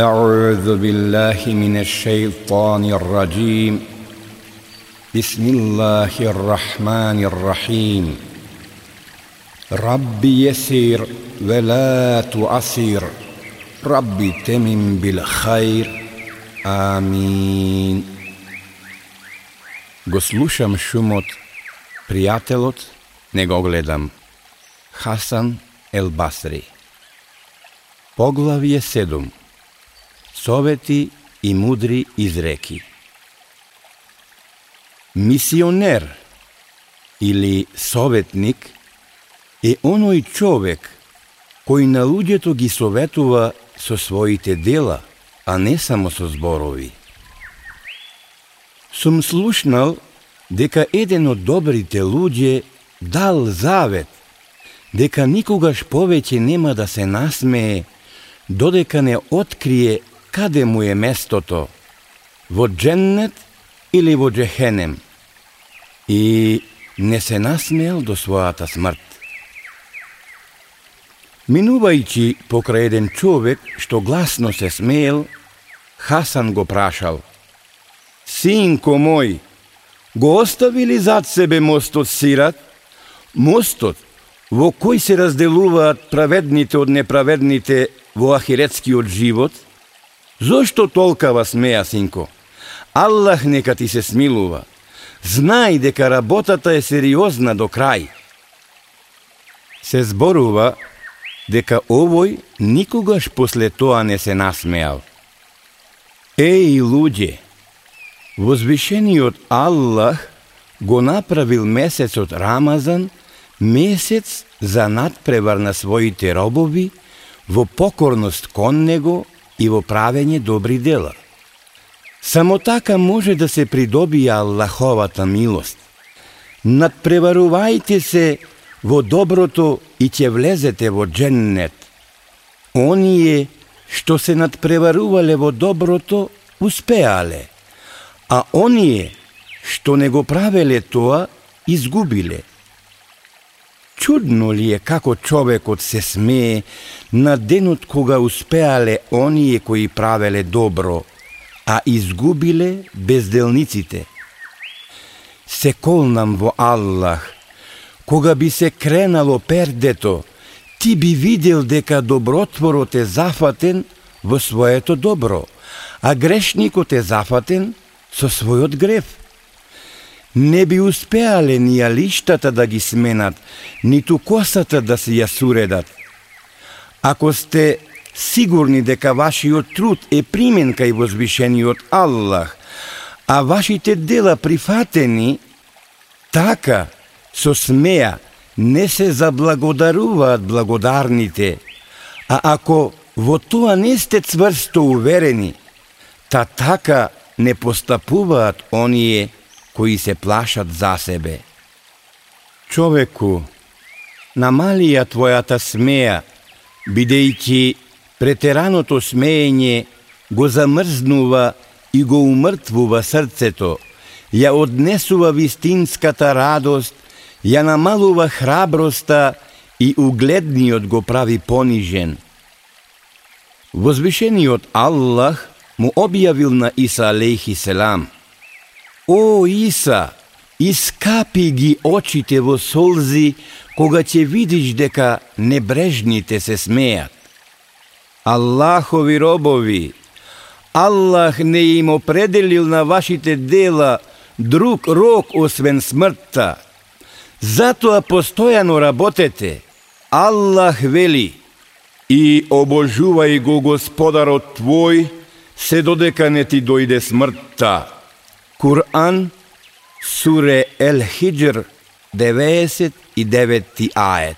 أعوذ بالله من الشيطان الرجيم بسم الله الرحمن الرحيم ربي يسير ولا تعسير ربي تمن بالخير آمين Goslušam šumot, prijatelot, nego gledam. Hasan el Basri. Poglavije sedum. Совети и мудри изреки Мисионер или советник е оној човек кој на луѓето ги советува со своите дела, а не само со зборови. Сум слушнал дека еден од добрите луѓе дал завет дека никогаш повеќе нема да се насмее додека не открие каде му е местото во дженнет или во джехенем и не се насмеал до својата смрт. Минувајќи покрај еден човек што гласно се смеел, Хасан го прашал – Синко мој, го оставили зад себе мостот Сират? Мостот во кој се разделуваат праведните од неправедните во ахиретскиот живот? Зошто толкава смеа, синко? Аллах нека ти се смилува. Знај дека работата е сериозна до крај. Се зборува дека овој никогаш после тоа не се насмеал. Еј, луѓе, Возвишениот Аллах го направил месецот Рамазан месец за надпревар на своите робови во покорност кон него и во правење добри дела. Само така може да се придобие Аллаховата милост. Надпреварувајте се во доброто и ќе влезете во дженнет. Оние што се надпреварувале во доброто, успеале а оние што не го правеле тоа, изгубиле. Чудно ли е како човекот се смее на денот кога успеале оние кои правеле добро, а изгубиле безделниците. Се колнам во Аллах, кога би се кренало пердето, ти би видел дека добротворот е зафатен во своето добро, а грешникот е зафатен – со својот грев. Не би успеале ни алиштата да ги сменат, ниту косата да се ја суредат. Ако сте сигурни дека вашиот труд е примен кај возвишениот Аллах, а вашите дела прифатени, така со смеа не се заблагодаруваат благодарните, а ако во тоа не сте цврсто уверени, та така не постапуваат оние кои се плашат за себе. Човеку, намалија твојата смеја, бидејќи претераното смеење го замрзнува и го умртвува срцето, ја однесува вистинската радост, ја намалува храброста и угледниот го прави понижен. Возвишениот Аллах му објавил на Иса алейхи селам. О, Иса, искапи ги очите во солзи, кога ќе видиш дека небрежните се смеат. Аллахови робови, Аллах не им определил на вашите дела друг рок освен смртта. Затоа постојано работете. Аллах вели и обожувај го Господарот твој се додека не ти дојде смртта. Куран, суре Ел Хиджр, 99 ает.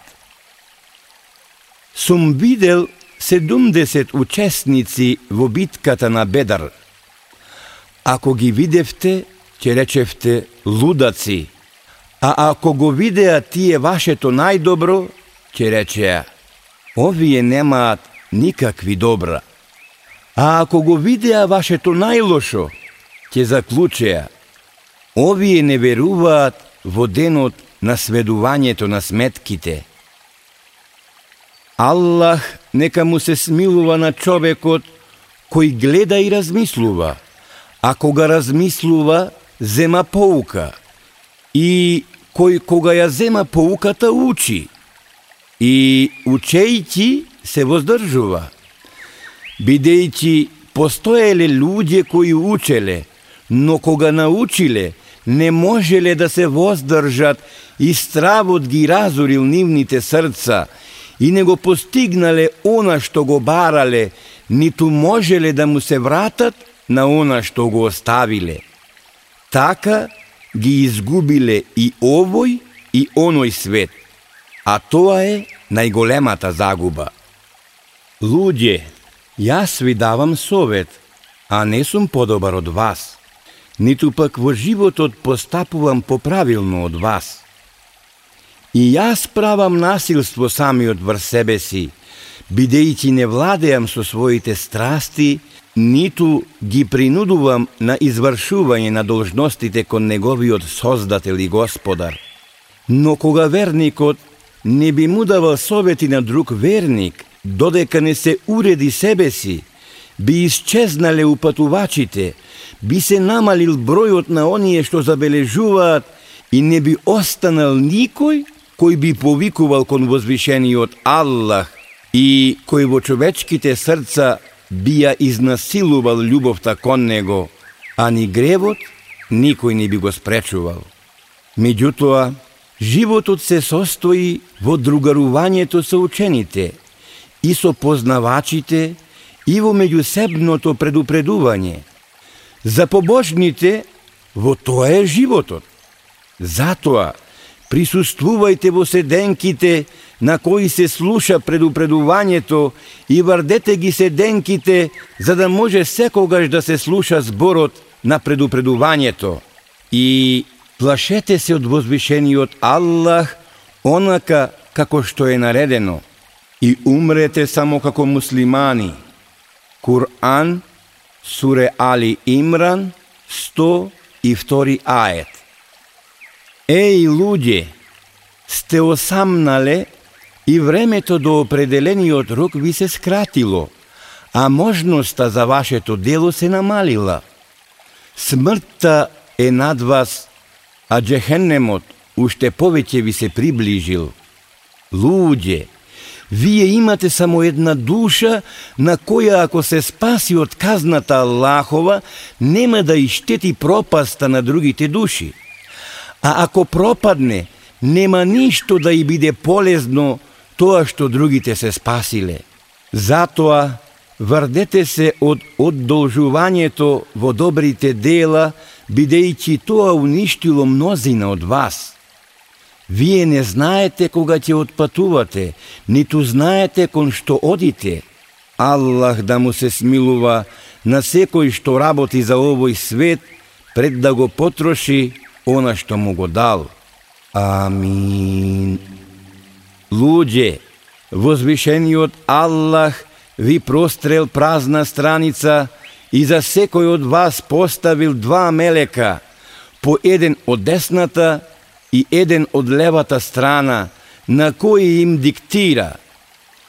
Сум видел 70 учесници во битката на Бедар. Ако ги видевте, ќе речевте лудаци, а ако го видеа тие вашето најдобро, ќе речеа, овие немаат никакви добра. А ако го видеа вашето најлошо, ќе заклучеа, овие не веруваат во денот на сведувањето на сметките. Аллах нека му се смилува на човекот кој гледа и размислува, а кога размислува, зема поука, и кој кога ја зема поуката учи, и учејќи се воздржува, бидејќи постоеле луѓе кои учеле, но кога научиле, не можеле да се воздржат и стравот ги разорил нивните срца и не го постигнале она што го барале, ниту можеле да му се вратат на она што го оставиле. Така ги изгубиле и овој и оној свет, а тоа е најголемата загуба. Луѓе, јас ви давам совет, а не сум подобар од вас – ниту пак во животот постапувам поправилно од вас. И јас правам насилство самиот врз себе си, бидејќи не владеам со своите страсти, ниту ги принудувам на извршување на должностите кон неговиот Создател и Господар. Но кога верникот не би му давал совети на друг верник, додека не се уреди себе си, би исчезнале упатувачите, би се намалил бројот на оние што забележуваат и не би останал никој кој би повикувал кон возвишениот Аллах и кој во човечките срца би ја изнасилувал љубовта кон него, а ни гревот никој не би го спречувал. Меѓутоа, животот се состои во другарувањето со учените и со познавачите и во меѓусебното предупредување – За побожните, во тоа е животот. Затоа, присуствувајте во седенките на кои се слуша предупредувањето и вардете ги седенките за да може секогаш да се слуша зборот на предупредувањето. И плашете се од возвишениот Аллах онака како што е наредено и умрете само како муслимани. Кур'ан Суре Али Имран, 102 ает. Еј, луѓе, сте осамнале и времето до определениот рок ви се скратило, а можноста за вашето дело се намалила. Смртта е над вас, а джехеннемот уште повеќе ви се приближил. Луѓе, Вие имате само една душа на која ако се спаси од казната Аллахова, нема да иштети пропаста на другите души. А ако пропадне, нема ништо да и биде полезно тоа што другите се спасиле. Затоа, врдете се од одолжувањето во добрите дела, бидејќи тоа уништило мнозина од вас – Вие не знаете кога ќе отпатувате, ниту знаете кон што одите. Аллах да му се смилува на секој што работи за овој свет, пред да го потроши она што му го дал. Амин. Луѓе, возвишениот Аллах ви прострел празна страница и за секој од вас поставил два мелека, по еден од десната и еден од левата страна, на кој им диктира.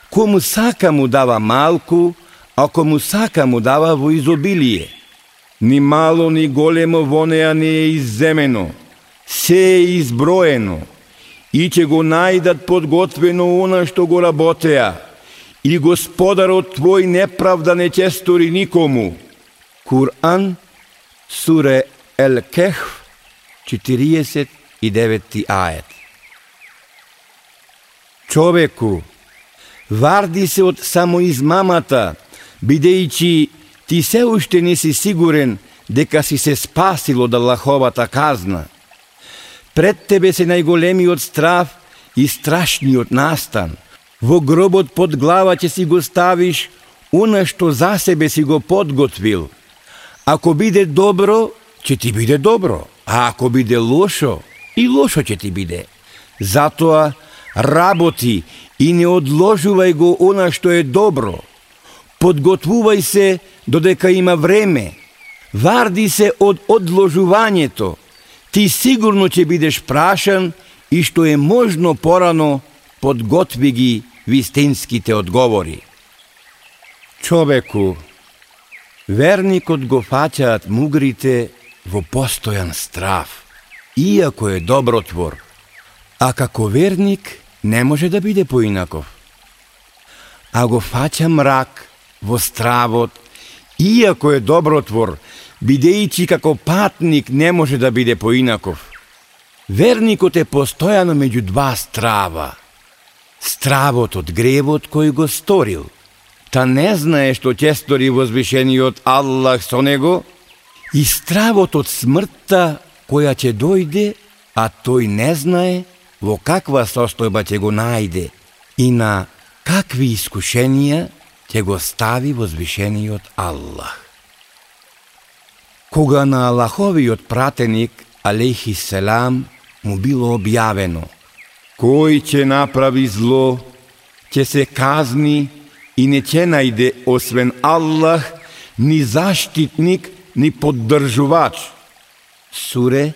Кому сака му дава малку, а кому сака му дава во изобилие. Ни мало, ни големо во неа не е изземено, се е изброено, и ќе го најдат подготвено она што го работеа, и Господарот твој неправда не ќе стори никому. Куран, суре Ел Кехф, 40 и деветти ајет. Човеку, варди се од самоизмамата, бидејќи ти се уште не си сигурен дека си се спасил од Аллаховата казна. Пред тебе се најголемиот страв и страшниот настан. Во гробот под глава ќе си го ставиш она што за себе си го подготвил. Ако биде добро, ќе ти биде добро, а ако биде лошо, и лошо ќе ти биде. Затоа работи и не одложувај го она што е добро. Подготвувај се додека има време. Варди се од одложувањето. Ти сигурно ќе бидеш прашан и што е можно порано, подготви ги вистинските одговори. Човеку, Верникот го фаќаат мугрите во постојан страв, иако е добротвор, а како верник не може да биде поинаков. А го фаќа мрак во стравот, иако е добротвор, бидејќи како патник не може да биде поинаков. Верникот е постојано меѓу два страва. Стравот од гревот кој го сторил. Та не знае што ќе стори возвишениот Аллах со него, и стравот од смртта која ќе дојде, а тој не знае во каква состојба ќе го најде и на какви искушенија ќе го стави возвишениот Аллах. Кога на Аллаховиот пратеник, алейхи селам, му било објавено Кој ќе направи зло, ќе се казни и не ќе најде освен Аллах ни заштитник, ни поддржувач. Суре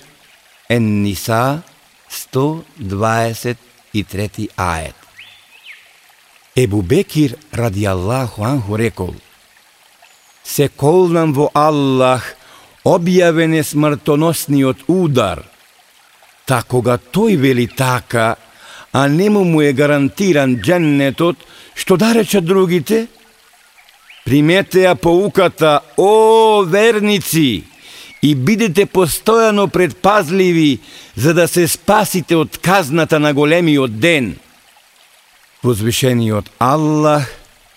Ен-Ниса 123 ает. Ебу Бекир ради Аллаху анху рекол Се колнам во Аллах, објавен е смртоносниот удар. Та кога тој вели така, а нему му е гарантиран дженнетот, што да реча другите? Примете ја поуката, о верници, и бидете постојано предпазливи за да се спасите од казната на големиот ден. Возвишениот Аллах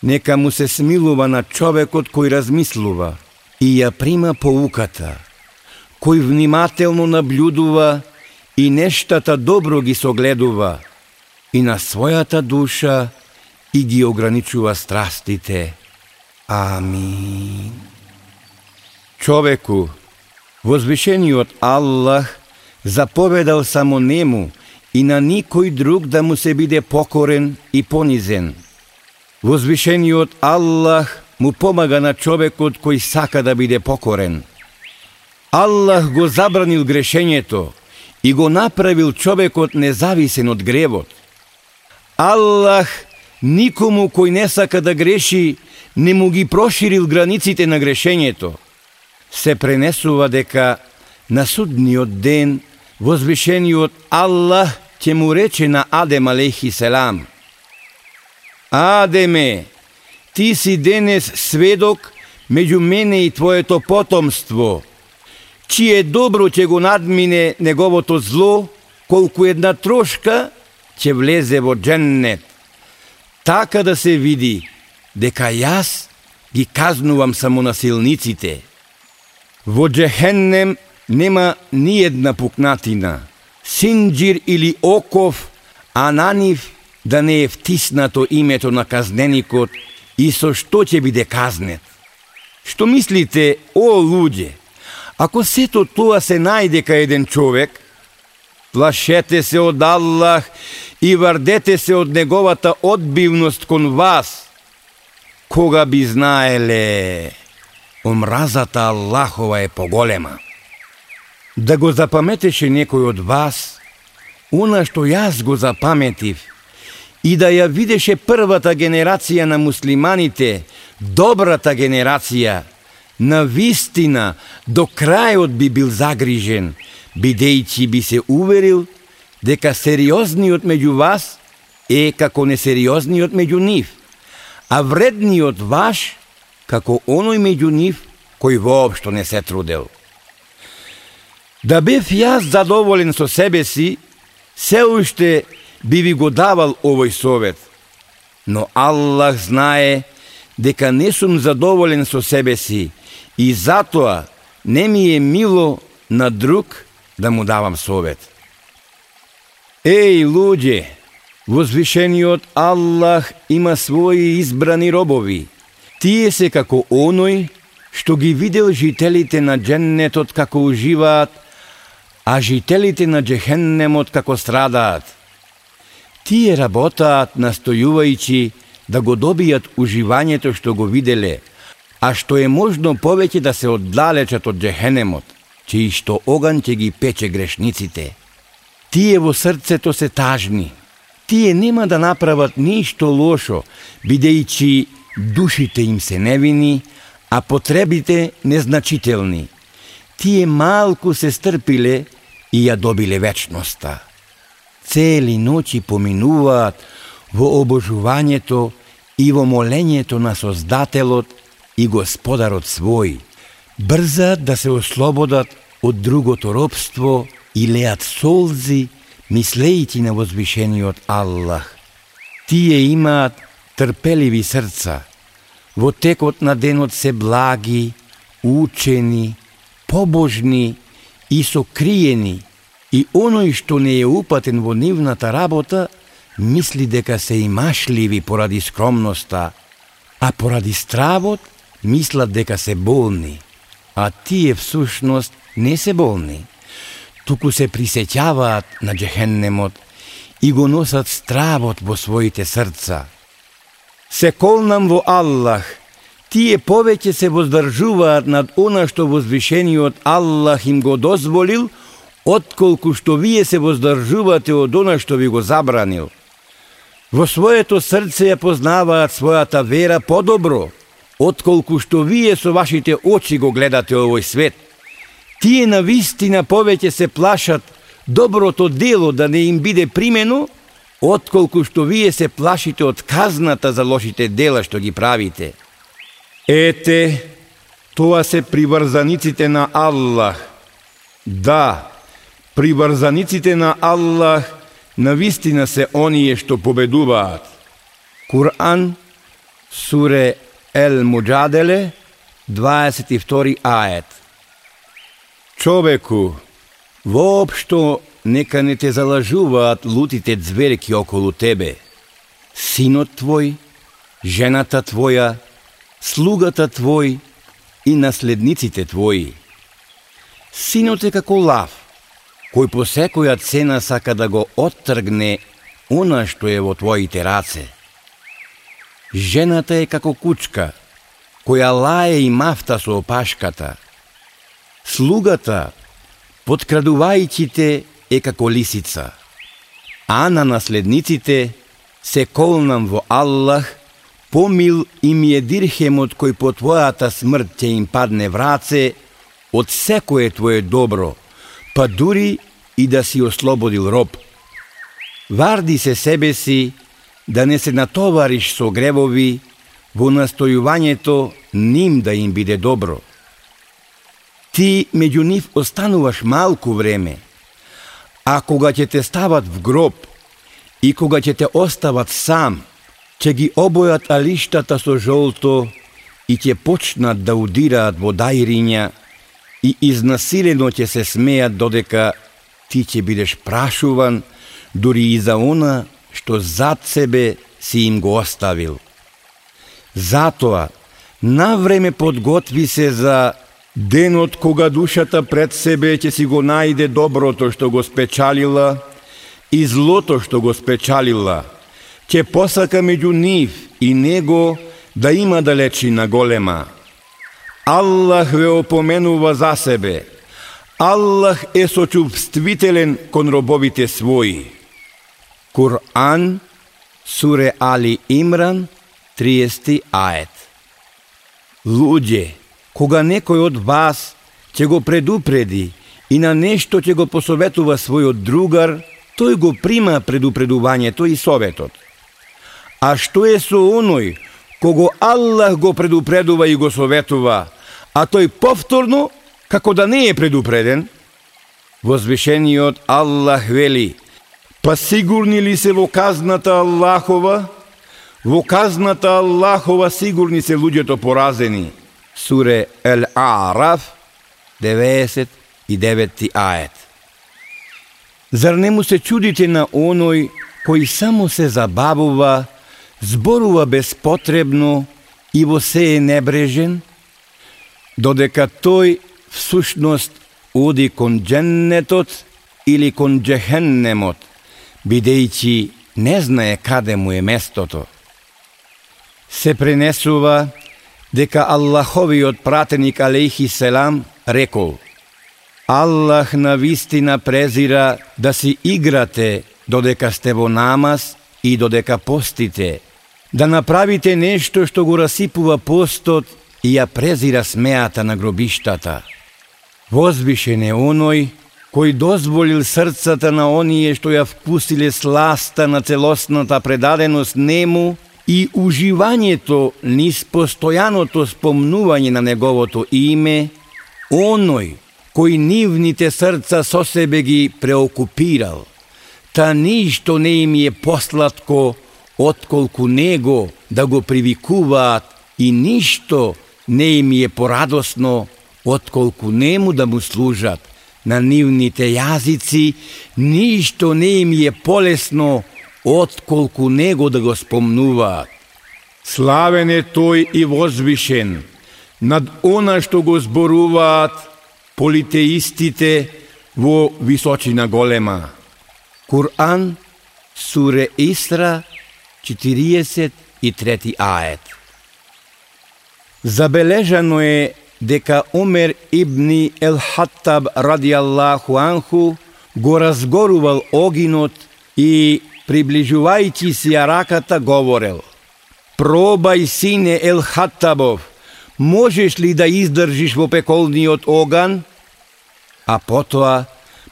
нека му се смилува на човекот кој размислува и ја прима поуката, кој внимателно наблюдува и нештата добро ги согледува и на својата душа и ги ограничува страстите. Амин. Човеку, возвишениот Аллах заповедал само нему и на никој друг да му се биде покорен и понизен. Возвишениот Аллах му помага на човекот кој сака да биде покорен. Аллах го забранил грешењето и го направил човекот независен од гревот. Аллах никому кој не сака да греши, не му ги проширил границите на грешењето. Се пренесува дека на судниот ден возвишениот Аллах ќе му рече на Адем алейхи селам. Адеме, ти си денес сведок меѓу мене и твоето потомство, чие добро ќе го надмине неговото зло, колку една трошка ќе влезе во дженнет. Така да се види дека јас ги казнувам само насилниците. Во джехеннем нема ни една пукнатина, синджир или оков, а на нив да не е втиснато името на казненикот и со што ќе биде казнет. Што мислите, о луѓе, ако сето тоа се најде кај еден човек, плашете се од Аллах и вардете се од неговата одбивност кон вас, кога би знаеле, омразата Аллахова е поголема. Да го запаметеше некој од вас, она што јас го запаметив, и да ја видеше првата генерација на муслиманите, добрата генерација, на вистина до крајот би бил загрижен, бидејќи би се уверил дека сериозниот меѓу вас е како несериозниот меѓу нив, а вредниот ваш како оној меѓу нив кој воопшто не се трудел. Да бев јас задоволен со себе си, се уште би ви го давал овој совет. Но Аллах знае дека не сум задоволен со себе си и затоа не ми е мило на друг да му давам совет. Еј, луѓе, возвишениот Аллах има своји избрани робови. Тие се како оној што ги видел жителите на дженнетот како уживаат, а жителите на джехеннемот како страдаат. Тие работаат настојувајќи да го добијат уживањето што го виделе, а што е можно повеќе да се оддалечат од джехенемот, чиј што оган ќе ги пече грешниците. Тие во срцето се тажни. Тие нема да направат ништо лошо, бидејќи душите им се невини, а потребите незначителни. Тие малку се стрпиле и ја добиле вечноста. Цели ноќи поминуваат во обожувањето и во молењето на Создателот и Господарот свој. Брзат да се ослободат од другото робство и леат солзи, мислејќи на возвишениот Аллах. Тие имаат трпеливи срца, во текот на денот се благи, учени, побожни и сокриени, и оној што не е упатен во нивната работа, мисли дека се имашливи поради скромноста, а поради стравот мислат дека се болни, а тие всушност не се болни, туку се присеќаваат на джехеннемот и го носат стравот во своите срца. Се колнам во Аллах, тие повеќе се воздржуваат над она што возвишениот Аллах им го дозволил, отколку што вие се воздржувате од она што ви го забранил. Во своето срце ја познаваат својата вера подобро, отколку што вие со вашите очи го гледате овој свет. Тие на вистина повеќе се плашат доброто дело да не им биде примено, отколку што вие се плашите од казната за лошите дела што ги правите. Ете, тоа се приврзаниците на Аллах. Да, приврзаниците на Аллах на вистина се оние што победуваат. Куран, суре Ел Муджаделе, 22 ает. Човеку, воопшто нека не те залажуваат лутите зверки околу тебе. Синот твој, жената твоја, слугата твој и наследниците твои. Синот е како лав, кој по секоја цена сака да го оттргне она што е во твоите раце. Жената е како кучка, која лае и мафта со опашката. Слугата, подкрадувајќите, е како лисица. А на наследниците се колнам во Аллах, помил им е дирхемот кој по твојата смрт ќе им падне враце од секое твое добро, па дури и да си ослободил роб. Варди се себе си да не се натовариш со гревови во настојувањето ним да им биде добро. Ти меѓу нив остануваш малку време, а кога ќе те стават в гроб и кога ќе те остават сам, ќе ги обојат алиштата со жолто и ќе почнат да удираат во дајриња и изнасилено ќе се смеат додека ти ќе бидеш прашуван дури и за она што зад себе си им го оставил. Затоа, навреме подготви се за денот кога душата пред себе ќе си го најде доброто што го спечалила и злото што го спечалила. Ќе посака меѓу нив и него да има далечина голема. Аллах ве опоменува за себе – Аллах е сочувствителен кон робовите своји. Кур'ан, суре Али Имран, 30 ает. Луѓе, кога некој од вас ќе го предупреди и на нешто ќе го посоветува својот другар, тој го прима предупредувањето и советот. А што е со оној кого Аллах го предупредува и го советува, а тој повторно како да не е предупреден, возвишениот Аллах вели, па сигурни ли се во казната Аллахова? Во казната Аллахова сигурни се луѓето поразени. Суре Ел Араф, 99 ает. Зар не му се чудите на оној кој само се забавува, зборува безпотребно и во се е небрежен? Додека тој всушност оди кон дженнетот или кон джехеннемот, бидејќи не знае каде му е местото. Се пренесува дека Аллаховиот пратеник алейхи селам рекол Аллах на вистина презира да си играте додека сте во намаз и додека постите, да направите нешто што го расипува постот и ја презира смеата на гробиштата. Возвишен е оној кој дозволил срцата на оние што ја вкусиле сласта на целосната предаденост нему и уживањето низ постојаното спомнување на неговото име, оној кој нивните срца со себе ги преокупирал, та ништо не им е посладко отколку него да го привикуваат и ништо не им е порадосно отколку нему да му служат. На нивните јазици ништо не им е полесно отколку него да го спомнуваат. Славен е тој и возвишен над она што го зборуваат политеистите во височина голема. Куран, Суре Исра, 43 ает. Забележано е дека Омер ибни Ел Хаттаб Аллаху анху го разгорувал огинот и приближувајќи си ја раката говорел Пробај сине Ел Хаттабов, можеш ли да издржиш во пеколниот оган? А потоа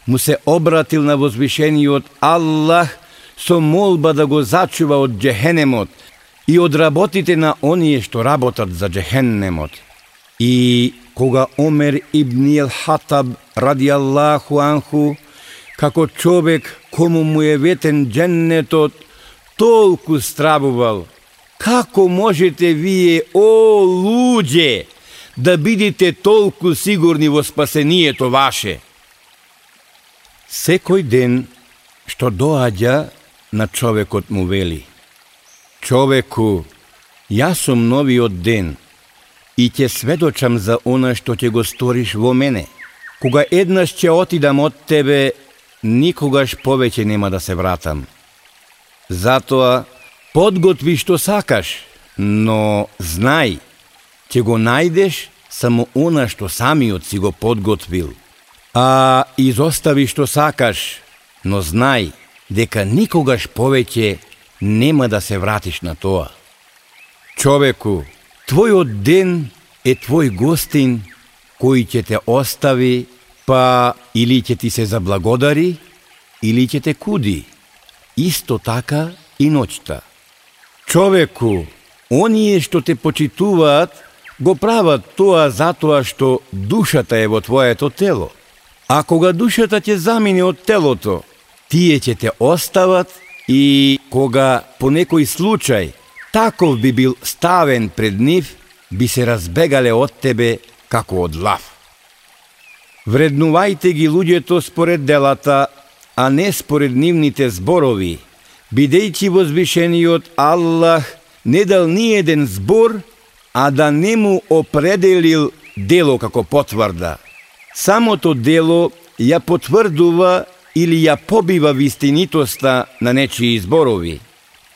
му се обратил на возвишениот Аллах со молба да го зачува од джехенемот и од работите на оние што работат за джехенемот. И кога Омер ибн Хатаб ради Аллаху анху, како човек кому му е ветен дженнетот, толку стравувал. Како можете вие, о луѓе, да бидите толку сигурни во спасението ваше? Секој ден што доаѓа на човекот му вели Човеку, јас сум новиот ден и ќе сведочам за она што ќе го сториш во мене. Кога еднаш ќе отидам од тебе, никогаш повеќе нема да се вратам. Затоа, подготви што сакаш, но знај, ќе го најдеш само она што самиот си го подготвил. А изостави што сакаш, но знај, дека никогаш повеќе нема да се вратиш на тоа. Човеку, твојот ден е твој гостин кој ќе те остави, па или ќе ти се заблагодари, или ќе те куди. Исто така и ноќта. Човеку, оние што те почитуваат, го прават тоа затоа што душата е во твоето тело. А кога душата ќе замине од телото, тие ќе те остават и кога по некој случај таков би бил ставен пред нив, би се разбегале од тебе како од лав. Вреднувајте ги луѓето според делата, а не според нивните зборови, бидејќи возвишениот Аллах не дал ни еден збор, а да не му определил дело како потврда. Самото дело ја потврдува или ја побива вистинитоста на нечии зборови.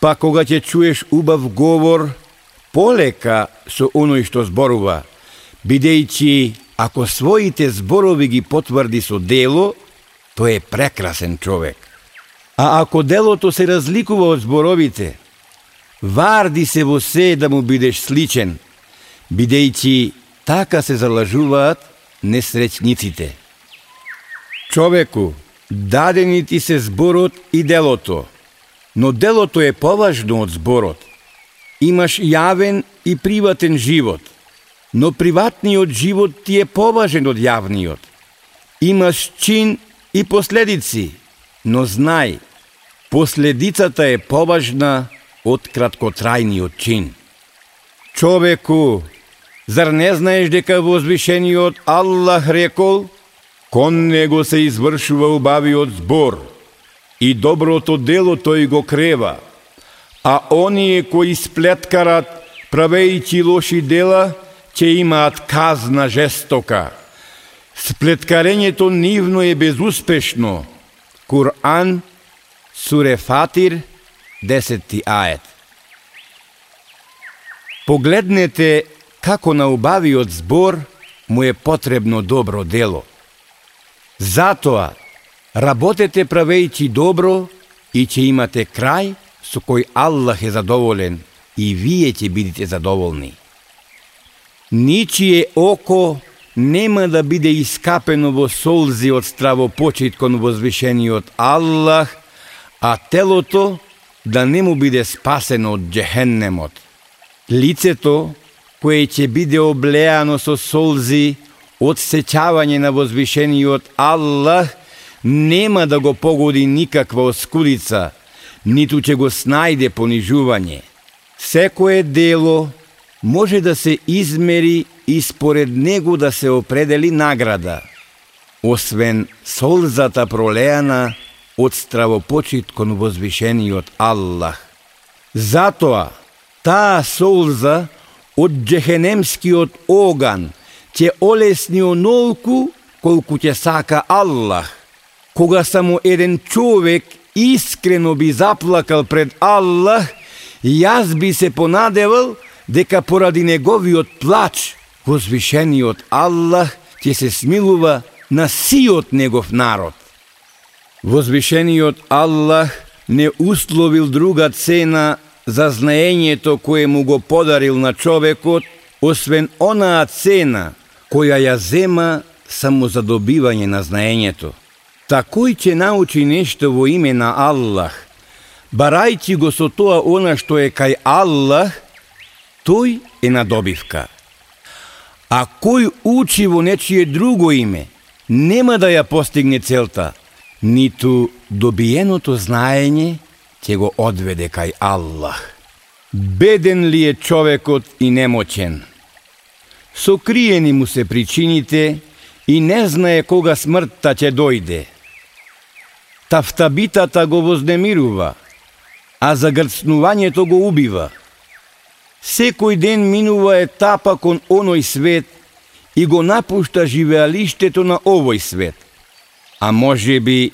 Па кога ќе чуеш убав говор, полека со оној што зборува, бидејќи ако своите зборови ги потврди со дело, тој е прекрасен човек. А ако делото се разликува од зборовите, варди се во се да му бидеш сличен, бидејќи така се залажуваат несреќниците. Човеку, Дадени ти се зборот и делото, но делото е поважно од зборот. Имаш јавен и приватен живот, но приватниот живот ти е поважен од јавниот. Имаш чин и последици, но знај, последицата е поважна од краткотрајниот чин. Човеку, зар не знаеш дека возвишениот Аллах рекол – Кон него се извршува убавиот збор и доброто дело тој го крева, а оние кои сплеткарат правејќи лоши дела, ќе имаат казна жестока. Сплеткарењето нивно е безуспешно. Куран, Суре Фатир, 10 ает. Погледнете како на убавиот збор му е потребно добро дело. Затоа, работете правејќи добро и ќе имате крај со кој Аллах е задоволен и вие ќе бидете задоволни. Ничие око нема да биде искапено во солзи од стравопочит кон возвишениот Аллах, а телото да не му биде спасено од джехеннемот. Лицето, кое ќе биде облеано со солзи од сечавање на возвишениот Аллах, нема да го погоди никаква оскулица, ниту ќе го снајде понижување. Секое дело може да се измери и според него да се определи награда, освен солзата пролеана од стравопочит кон возвишениот Аллах. Затоа, таа солза од джехенемскиот оган ќе олесни онолку колку ќе сака Аллах. Кога само еден човек искрено би заплакал пред Аллах, јас би се понадевал дека поради неговиот плач, возвишениот Аллах ќе се смилува на сиот негов народ. Возвишениот Аллах не условил друга цена за знаењето кое му го подарил на човекот, освен онаа цена која ја зема само за добивање на знаењето. Такој ќе научи нешто во име на Аллах, барајќи го со тоа она што е кај Аллах, тој е на добивка. А кој учи во нечие друго име, нема да ја постигне целта, ниту добиеното знаење ќе го одведе кај Аллах. Беден ли е човекот и немочен? Сокриени му се причините и не знае кога смртта ќе дојде. Тафтабитата го вознемирува, а загрцнувањето го убива. Секој ден минува етапа кон оној свет и го напушта живеалиштето на овој свет. А може би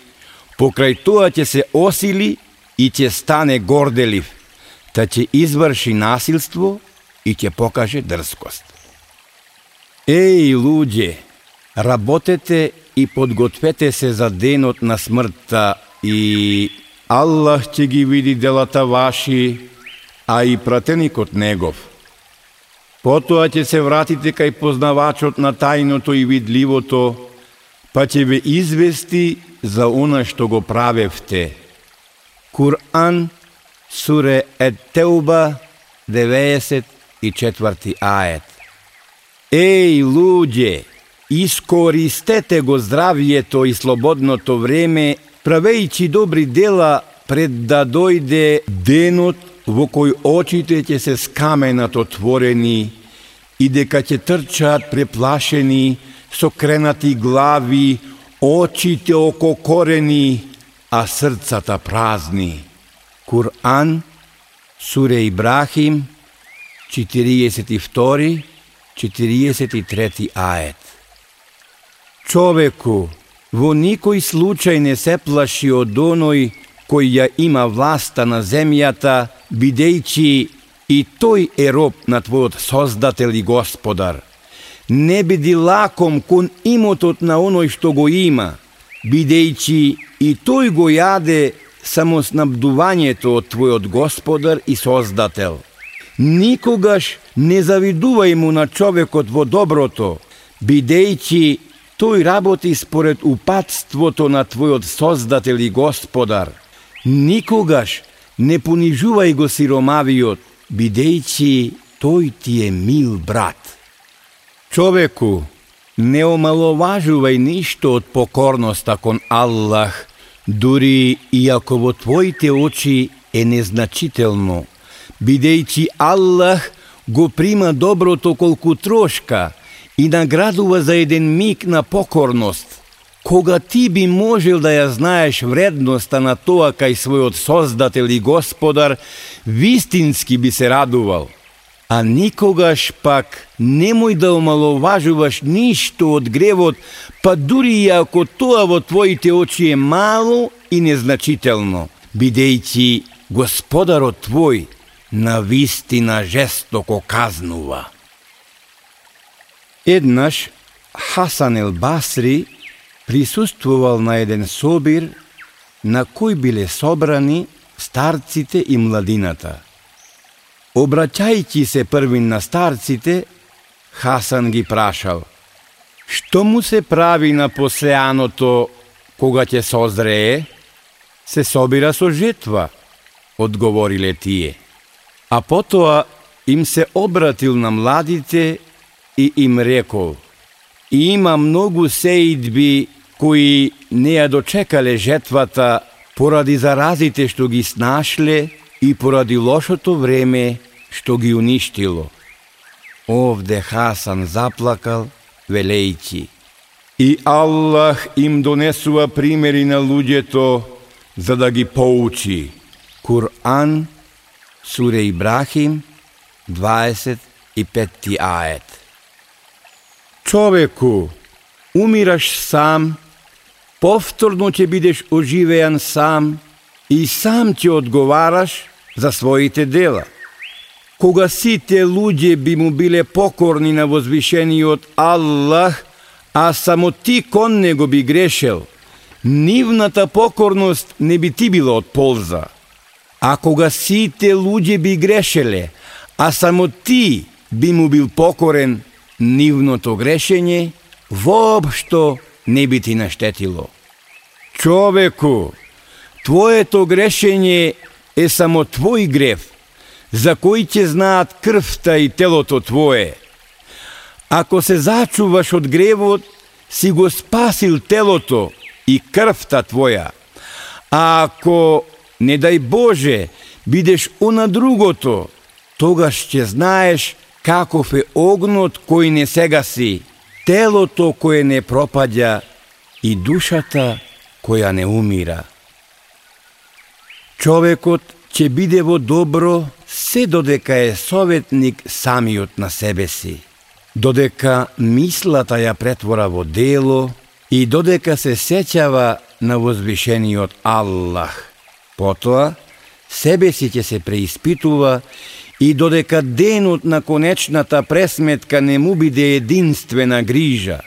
покрај тоа ќе се осили и ќе стане горделив, та ќе изврши насилство и ќе покаже дрскост. Еј, луѓе, работете и подгответе се за денот на смртта и Аллах ќе ги види делата ваши а и пратеникот негов. Потоа ќе се вратите кај познавачот на тајното и видливото, па ќе ве извести за она што го правевте. Кур'ан, суре Ед Теуба, 94 ает. Еј, луѓе, искористете го здравието и слободното време, правејќи добри дела пред да дојде денот во кој очите ќе се скаменат отворени и дека ќе трчаат преплашени со кренати глави, очите ококорени, а срцата празни. Кур'ан, Суре Ибрахим, 42-43 ает. Човеку, во никој случај не се плаши од оној кој ја има власта на земјата, бидејќи и тој е роб на твојот Создател и Господар. Не биди лаком кон имотот на оној што го има, бидејќи и тој го јаде само снабдувањето од твојот Господар и Создател. Никогаш не завидувај му на човекот во доброто, бидејќи тој работи според упатството на твојот Создател и Господар – Никогаш не понижувај го сиромавиот, бидејќи тој ти е мил брат. Човеку, не омаловажувај ништо од покорноста кон Аллах, дури и ако во твоите очи е незначително, бидејќи Аллах го прима доброто колку трошка и наградува за еден миг на покорност – кога ти би можел да ја знаеш вредноста на тоа кај својот Создател и Господар, вистински би се радувал. А никогаш пак немој да омаловажуваш ништо од гревот, па дури и ако тоа во твоите очи е мало и незначително, бидејќи Господарот твој на вистина жестоко казнува. Еднаш Хасан ел Басри присуствувал на еден собир на кој биле собрани старците и младината. Обраќајќи се првин на старците, Хасан ги прашал, што му се прави на посеаното кога ќе созрее? Се собира со жетва, одговориле тие. А потоа им се обратил на младите и им рекол, И има многу сеидби кои не ја дочекале жетвата поради заразите што ги снашле и поради лошото време што ги уништило. Овде Хасан заплакал, велејќи. И Аллах им донесува примери на луѓето за да ги поучи. Кур'ан, Суре Ибрахим, 25 ает. Човеку, умираш сам, повторно ќе бидеш оживеан сам и сам ќе одговараш за своите дела. Кога сите луѓе би му биле покорни на возвишениот Аллах, а само ти кон него би грешел, нивната покорност не би ти била од полза. А кога сите луѓе би грешеле, а само ти би му бил покорен, нивното грешење воопшто не би ти наштетило. Човеку, твоето грешење е само твој грев, за кој ќе знаат крвта и телото твое. Ако се зачуваш од гревот, си го спасил телото и крвта твоја. А ако не дај Боже, бидеш она другото, тогаш ќе знаеш каков е огнот кој не сегаси, телото кое не пропаѓа и душата која не умира. Човекот ќе биде во добро се додека е советник самиот на себе си, додека мислата ја претвора во дело и додека се сеќава на возвишениот Аллах. Потоа, себе си ќе се преиспитува и додека денот на конечната пресметка не му биде единствена грижа,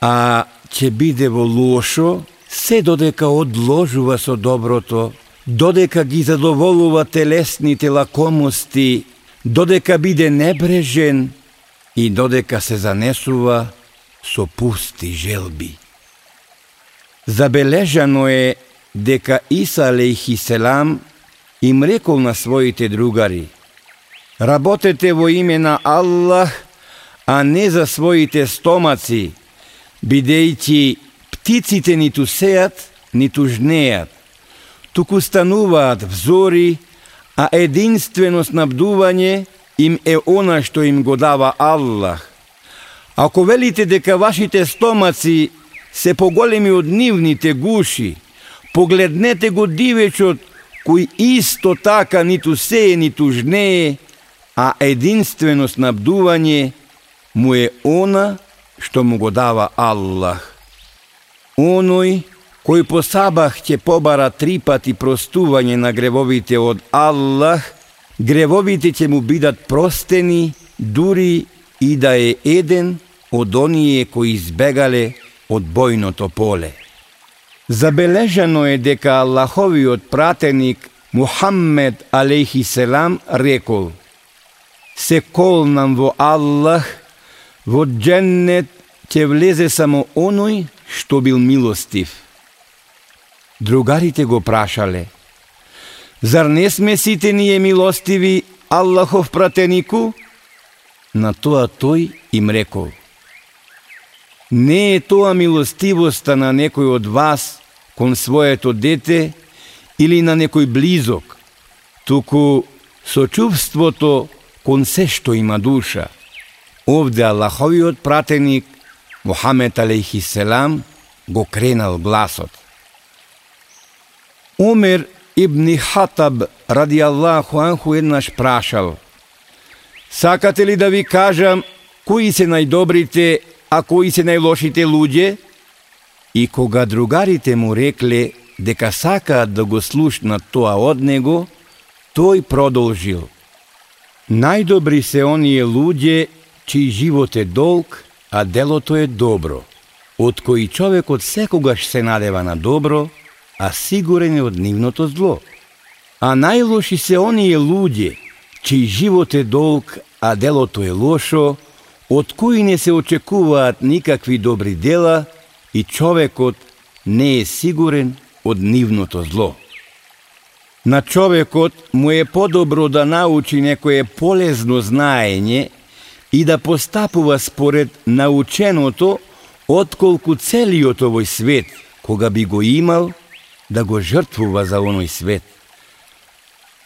а ќе биде во лошо, се додека одложува со доброто, додека ги задоволува телесните лакомости, додека биде небрежен и додека се занесува со пусти желби. Забележано е дека Иса селам им рекол на своите другари Работете во име на Аллах, а не за своите стомаци, бидејќи птиците ниту сеат, ниту жнеат, туку стануваат взори, а единствено снабдување им е она што им го дава Аллах. Ако велите дека вашите стомаци се поголеми од нивните гуши, погледнете го дивечот кој исто така ниту сее, ниту жнее, а единствено снабдување му е она што му го дава Аллах. Оној кој по сабах ќе побара три пати простување на гревовите од Аллах, гревовите ќе му бидат простени, дури и да е еден од оние кои избегале од бојното поле. Забележано е дека Аллаховиот пратеник Мухаммед алейхи селам рекол – се колнам во Аллах, во дженнет ќе влезе само оној што бил милостив. Другарите го прашале, зар не сме сите ние милостиви Аллахов пратенику? На тоа тој им рекол, не е тоа милостивоста на некој од вас кон своето дете или на некој близок, туку сочувството кон се што има душа. Овде Аллаховиот пратеник, Мухамед алейхи селам, го кренал гласот. Омер ибн Хатаб ради Аллаху анху еднаш прашал Сакате ли да ви кажам кои се најдобрите, а кои се најлошите луѓе? И кога другарите му рекле дека сакаат да го слушнат тоа од него, тој продолжил – Најдобри се оние луѓе чиј живот е долг, а делото е добро, од кои човекот секогаш се надева на добро, а сигурен е од нивното зло. А најлоши се оние луѓе чиј живот е долг, а делото е лошо, од кои не се очекуваат никакви добри дела и човекот не е сигурен од нивното зло. На човекот му е подобро да научи некое полезно знаење и да постапува според наученото, отколку целиот овој свет, кога би го имал, да го жртвува за оној свет.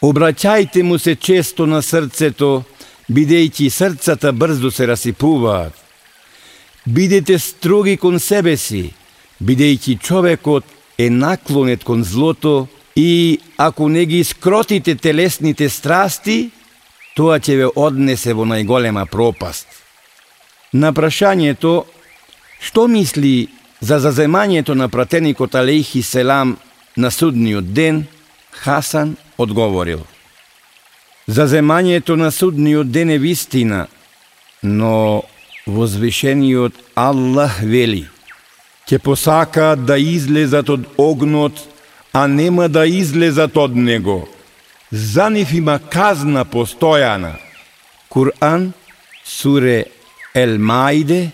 Обраќајте му се често на срцето, бидејќи срцата брзо се расипуваат. Бидете строги кон себе си, бидејќи човекот е наклонет кон злото и ако не ги скротите телесните страсти, тоа ќе ве однесе во најголема пропаст. На прашањето што мисли за заземањето на пратеникот Алейхи Селам на судниот ден, Хасан одговорил – Заземањето на судниот ден е вистина, но возвишениот Аллах вели ќе посакаат да излезат од огнот, а нема да излезат од него. За нив има казна постојана. Куран, суре Ел Маиде,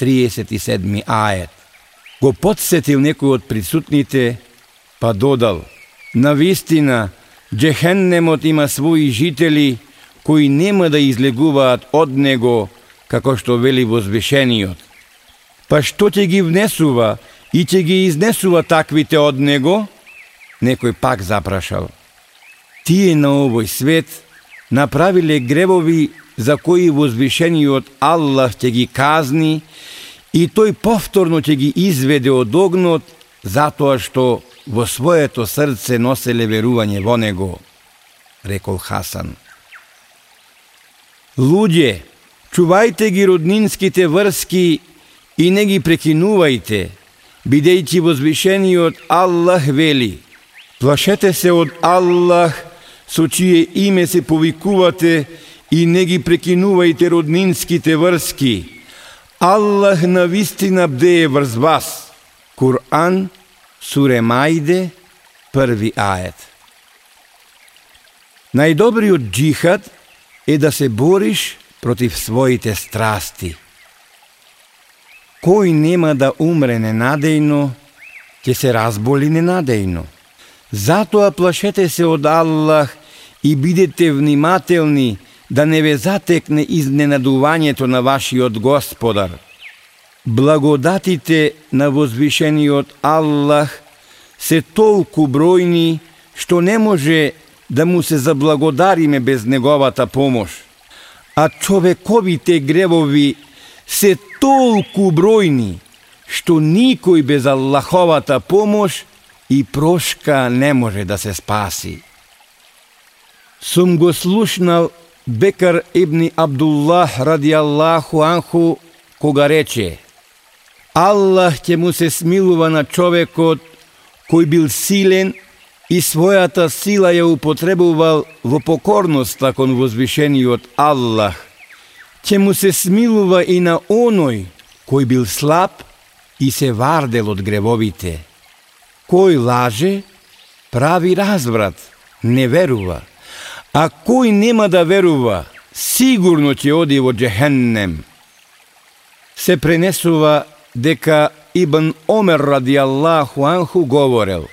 37 Ајет. Го подсетил некој од присутните, па додал, на вистина, Джехеннемот има своји жители кои нема да излегуваат од него, како што вели возвешениот. Па што ќе ги внесува и ќе ги изнесува таквите од него? Некој пак запрашал. Тие на овој свет направиле гревови за кои возвишениот Аллах ќе ги казни и тој повторно ќе ги изведе од огнот затоа што во своето срце носеле верување во него, рекол Хасан. Луѓе, чувајте ги роднинските врски и не ги прекинувајте, бидејќи возвишениот Аллах вели, плашете се од Аллах, со чие име се повикувате и не ги прекинувајте роднинските врски. Аллах на вистина бдее врз вас. Куран Суре Мајде, први ајет. Најдобриот джихад е да се бориш против своите страсти. Кој нема да умре ненадејно, ќе се разболи ненадејно. Затоа плашете се од Аллах и бидете внимателни да не ве затекне изненадувањето на вашиот Господар – Благодатите на возвишениот Аллах се толку бројни што не може да му се заблагодариме без неговата помош. А човековите гревови се толку бројни што никој без Аллаховата помош и прошка не може да се спаси. Сум го слушнал Бекар ибни Абдуллах ради Аллаху анху кога рече Аллах ќе му се смилува на човекот кој бил силен и својата сила ја употребувал во покорноста кон возвишениот Аллах. Ќе му се смилува и на оној кој бил слаб и се вардел од гревовите. Кој лаже, прави разврат, не верува. А кој нема да верува, сигурно ќе оди во джехеннем. Се пренесува дека Ибн Омер ради Аллаху анху говорел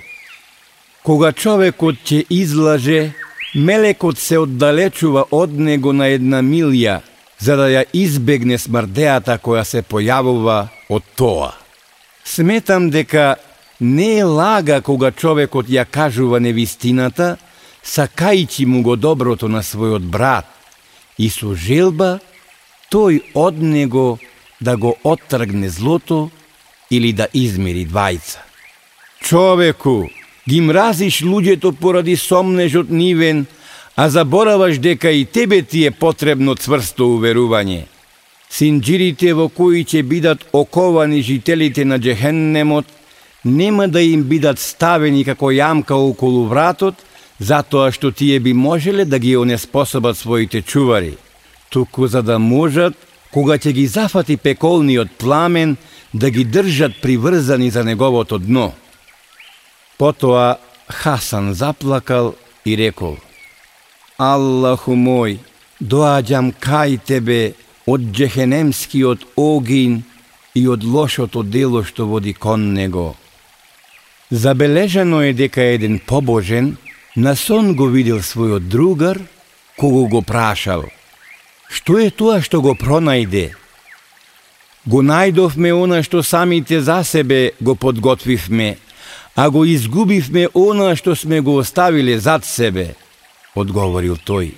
Кога човекот ќе излаже, мелекот се оддалечува од него на една милја, за да ја избегне смрдеата која се појавува од тоа. Сметам дека не е лага кога човекот ја кажува невистината, сакајќи му го доброто на својот брат, и со желба тој од него да го оттргне злото или да измири двајца. Човеку, ги мразиш луѓето поради сомнежот нивен, а забораваш дека и тебе ти е потребно цврсто уверување. Синджирите во кои ќе бидат оковани жителите на Джехеннемот, нема да им бидат ставени како јамка околу вратот, затоа што тие би можеле да ги онеспособат своите чувари, туку за да можат кога ќе ги зафати пеколниот пламен, да ги држат приврзани за неговото дно. Потоа Хасан заплакал и рекол, Аллаху мој, доаѓам кај тебе од джехенемскиот огин и од лошото дело што води кон него. Забележано е дека еден побожен на сон го видел својот другар, кого го прашал. Што е тоа што го пронајде? Го најдовме она што самите за себе го подготвивме, а го изгубивме она што сме го оставиле зад себе, одговорил тој.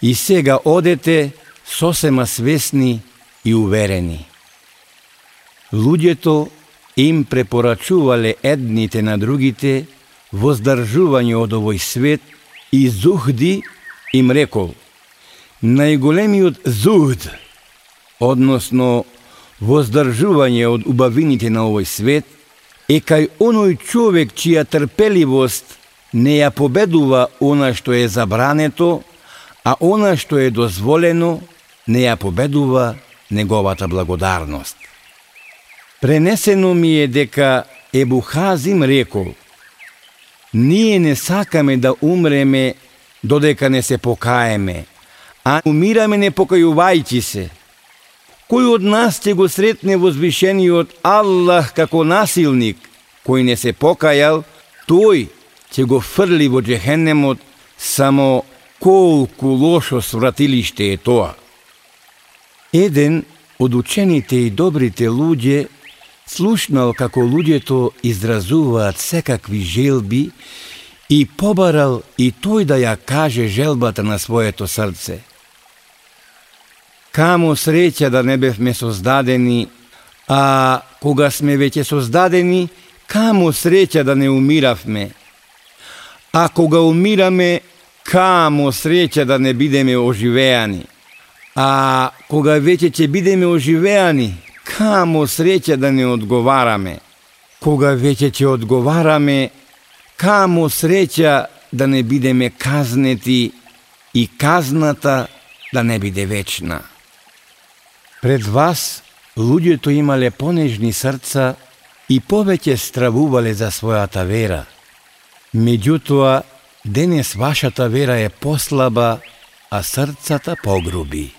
И сега одете сосема свесни и уверени. Луѓето им препорачувале едните на другите воздржување од овој свет и Зухди им рекол најголемиот зухд, односно воздржување од убавините на овој свет, е кај оној човек чија трпеливост не ја победува она што е забрането, а она што е дозволено не ја победува неговата благодарност. Пренесено ми е дека Ебу Хазим рекол Ние не сакаме да умреме додека не се покаеме, а умираме не покајувајќи се. Кој од нас ќе го сретне возвишениот Аллах како насилник, кој не се покајал, тој ќе го фрли во джехенемот, само колку лошо свратилиште е тоа. Еден од учените и добрите луѓе слушнал како луѓето изразуваат секакви желби и побарал и тој да ја каже желбата на своето срце. Камо среќа да не бевме создадени, а кога сме веќе создадени, камо среќа да не умиравме. А кога умираме, камо среќа да не бидеме оживеани. А кога веќе ќе бидеме оживеани, камо среќа да не одговараме. Кога веќе ќе одговараме, камо среќа да не бидеме казнети и казната да не биде вечна. Пред вас луѓето имале понежни срца и повеќе стравувале за својата вера. Меѓутоа, денес вашата вера е послаба, а срцата погруби.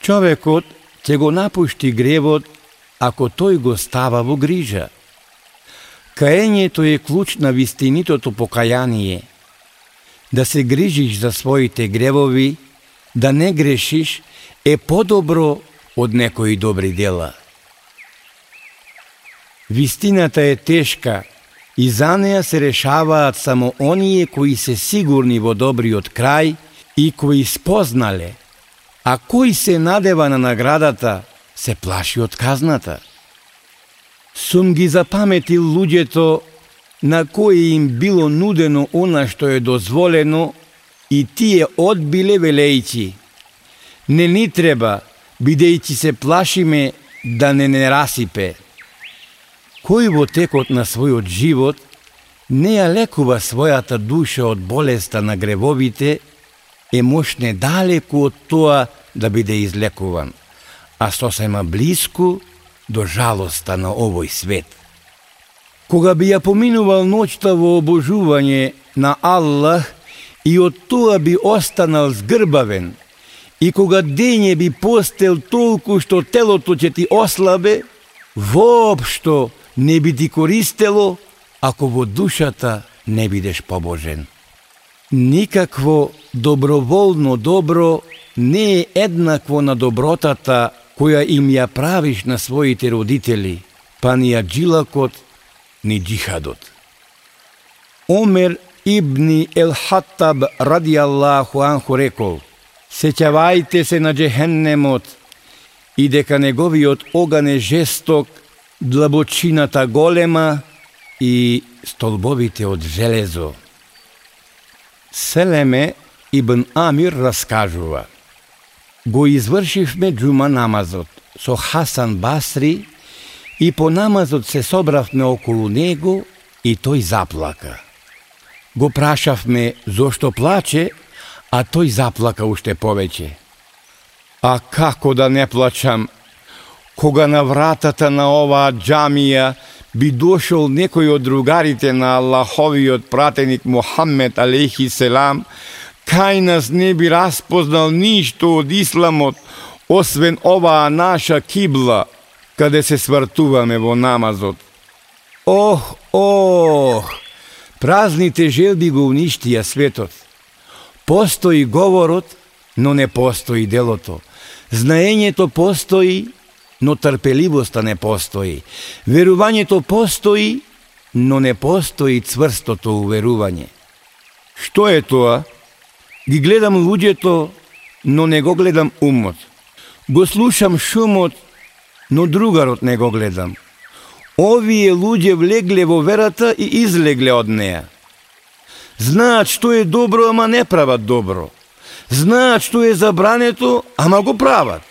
Човекот ќе го напушти гревот ако тој го става во грижа. Каењето е клуч на вистинитото покаяние. Да се грижиш за своите гревови, да не грешиш, е подобро од некои добри дела. Вистината е тешка и за неа се решаваат само оние кои се сигурни во добриот крај и кои спознале – А кој се надева на наградата, се плаши од казната. Сум ги запаметил луѓето на кои им било нудено она што е дозволено и тие одбиле велејќи. Не ни треба, бидејќи се плашиме да не не расипе. Кој во текот на својот живот не ја лекува својата душа од болеста на гревовите е мошне далеку од тоа да биде излекуван, а сосема близко до жалоста на овој свет. Кога би ја поминувал ноќта во обожување на Аллах и од тоа би останал згрбавен, и кога дење би постел толку што телото ќе ти ослабе, воопшто не би ти користело ако во душата не бидеш побожен. Никакво доброволно добро не е еднакво на добротата која им ја правиш на своите родители, па ни ја джилакот, ни джихадот. Омер ибни Ел Хаттаб ради Аллаху анху рекол, сеќавајте се на джехеннемот и дека неговиот оган е жесток, длабочината голема и столбовите од железо. Селеме Ибн Амир раскажува. Го извршивме джума намазот со Хасан Басри и по намазот се собравме околу него и тој заплака. Го прашавме зошто плаче, а тој заплака уште повеќе. А како да не плачам, кога на вратата на оваа джамија би дошол некој од другарите на Аллаховиот пратеник Мухаммед алейхи селам, кај нас не би распознал ништо од исламот, освен оваа наша кибла, каде се свртуваме во намазот. Ох, ох, празните желби го уништија светот. Постои говорот, но не постои делото. Знаењето постои, но трпеливоста не постои. Верувањето постои, но не постои цврстото уверување. Што е тоа? Ги гледам луѓето, но не го гледам умот. Го слушам шумот, но другарот не го гледам. Овие луѓе влегле во верата и излегле од неа. Знаат што е добро, ама не прават добро. Знаат што е забрането, ама го прават.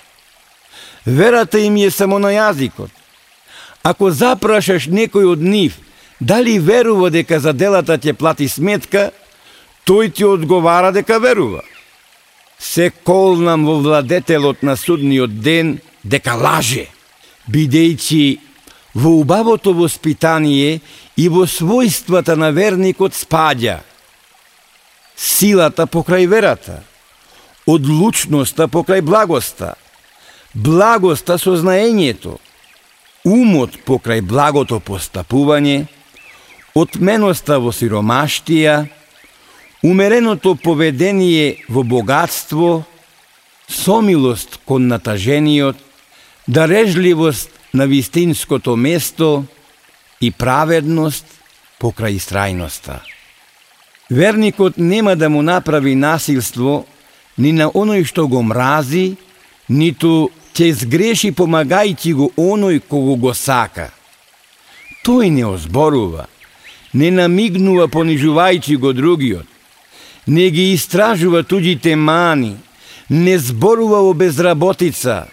Верата им е само на јазикот. Ако запрашаш некој од нив, дали верува дека за делата ќе плати сметка, тој ти одговара дека верува. Се колнам во владетелот на судниот ден дека лаже, бидејќи во убавото воспитание и во својствата на верникот спаѓа силата покрај верата, одлучноста покрај благоста, благоста со знаењето, умот покрај благото постапување, отменоста во сиромаштија, умереното поведение во богатство, сомилост кон натажениот, дарежливост на вистинското место и праведност покрај страјноста. Верникот нема да му направи насилство ни на оној што го мрази, ниту ќе сгреши помагајќи го оној кого го сака. Тој не озборува, не намигнува понижувајќи го другиот, не ги истражува туѓите мани, не зборува о безработица,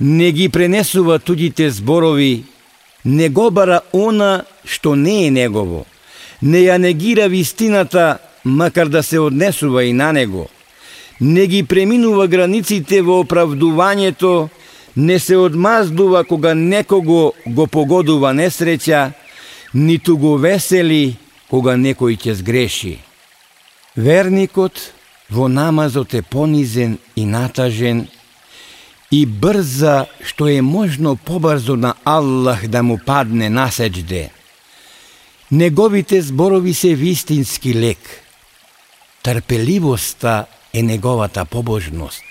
не ги пренесува туѓите зборови, не го бара она што не е негово, не ја негира вистината, макар да се однесува и на него, не ги преминува границите во оправдувањето, не се одмаздува кога некого го погодува несреќа, ниту го весели кога некој ќе сгреши. Верникот во намазот е понизен и натажен, и брза што е можно побрзо на Аллах да му падне насеџде. Неговите зборови се вистински лек. Трпеливоста е неговата побожност.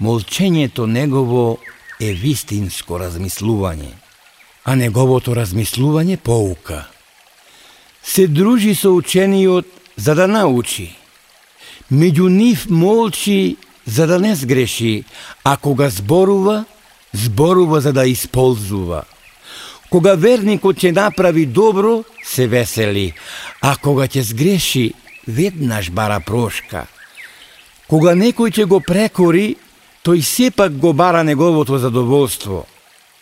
Молчењето негово е вистинско размислување, а неговото размислување поука. Се дружи со учениот за да научи. Меѓу нив молчи за да не сгреши, а кога зборува, зборува за да исползува. Кога верникот ќе направи добро, се весели, а кога ќе сгреши, веднаш бара прошка. Кога некој ќе го прекори, тој сепак го бара неговото задоволство.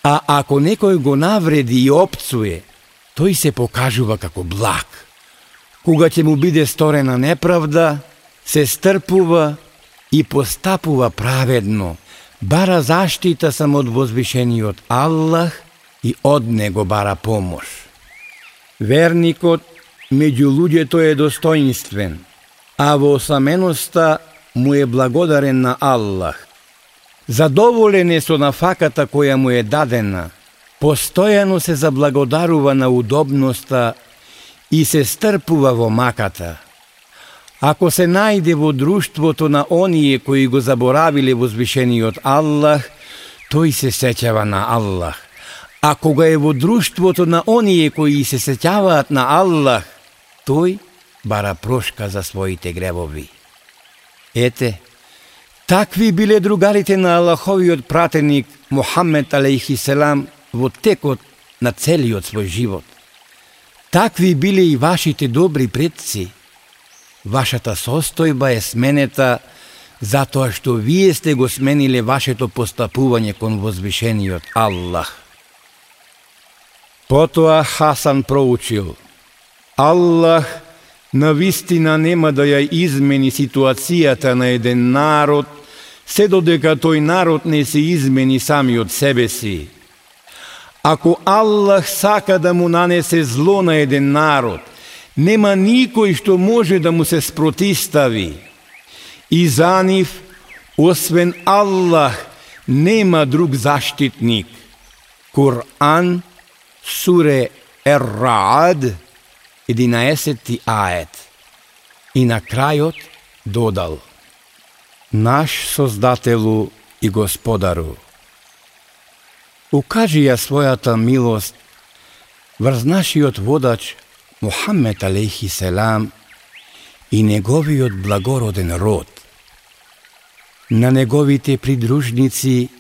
А ако некој го навреди и опцуе, тој се покажува како благ. Кога ќе му биде сторена неправда, се стрпува и постапува праведно, бара заштита само од возвишениот Аллах и од него бара помош. Верникот меѓу луѓето е достоинствен, а во осаменоста му е благодарен на Аллах. Задоволен е со нафаката која му е дадена, постојано се заблагодарува на удобноста и се стрпува во маката – Ако се најде во друштвото на оние кои го заборавиле возвишениот Аллах, тој се сеќава на Аллах. А кога е во друштвото на оние кои се сеќаваат на Аллах, тој бара прошка за своите гревови. Ете, такви биле другарите на Аллаховиот пратеник Мухаммед алейхи селам во текот на целиот свој живот. Такви биле и вашите добри предци – Вашата состојба е сменета затоа што вие сте го смениле вашето постапување кон возвишениот Аллах. Потоа Хасан проучил. Аллах на вистина нема да ја измени ситуацијата на еден народ, се додека тој народ не се измени сами од себе си. Ако Аллах сака да му нанесе зло на еден народ, нема никој што може да му се спротистави. И за нив, освен Аллах, нема друг заштитник. Кур'ан, суре Ер-Раад, 11 ает. И на крајот додал Наш Создателу и Господару, укажи ја својата милост врз нашиот водач Мухаммед алейхи селам и неговиот благороден род, на неговите придружници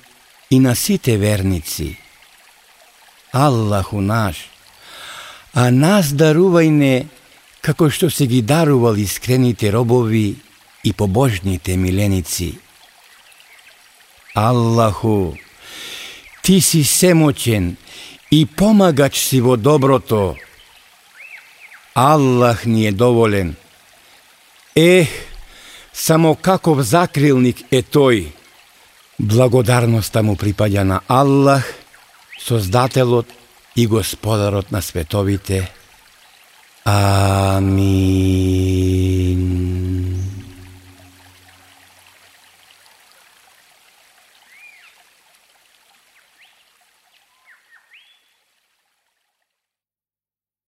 и на сите верници. Аллаху наш, а нас дарувај не како што се ги дарувал искрените робови и побожните миленици. Аллаху, Ти си семочен и помагач си во доброто. Аллах ни е доволен. Ех, само каков закрилник е тој. Благодарноста му припаѓа на Аллах, Создателот и Господарот на световите. Амин.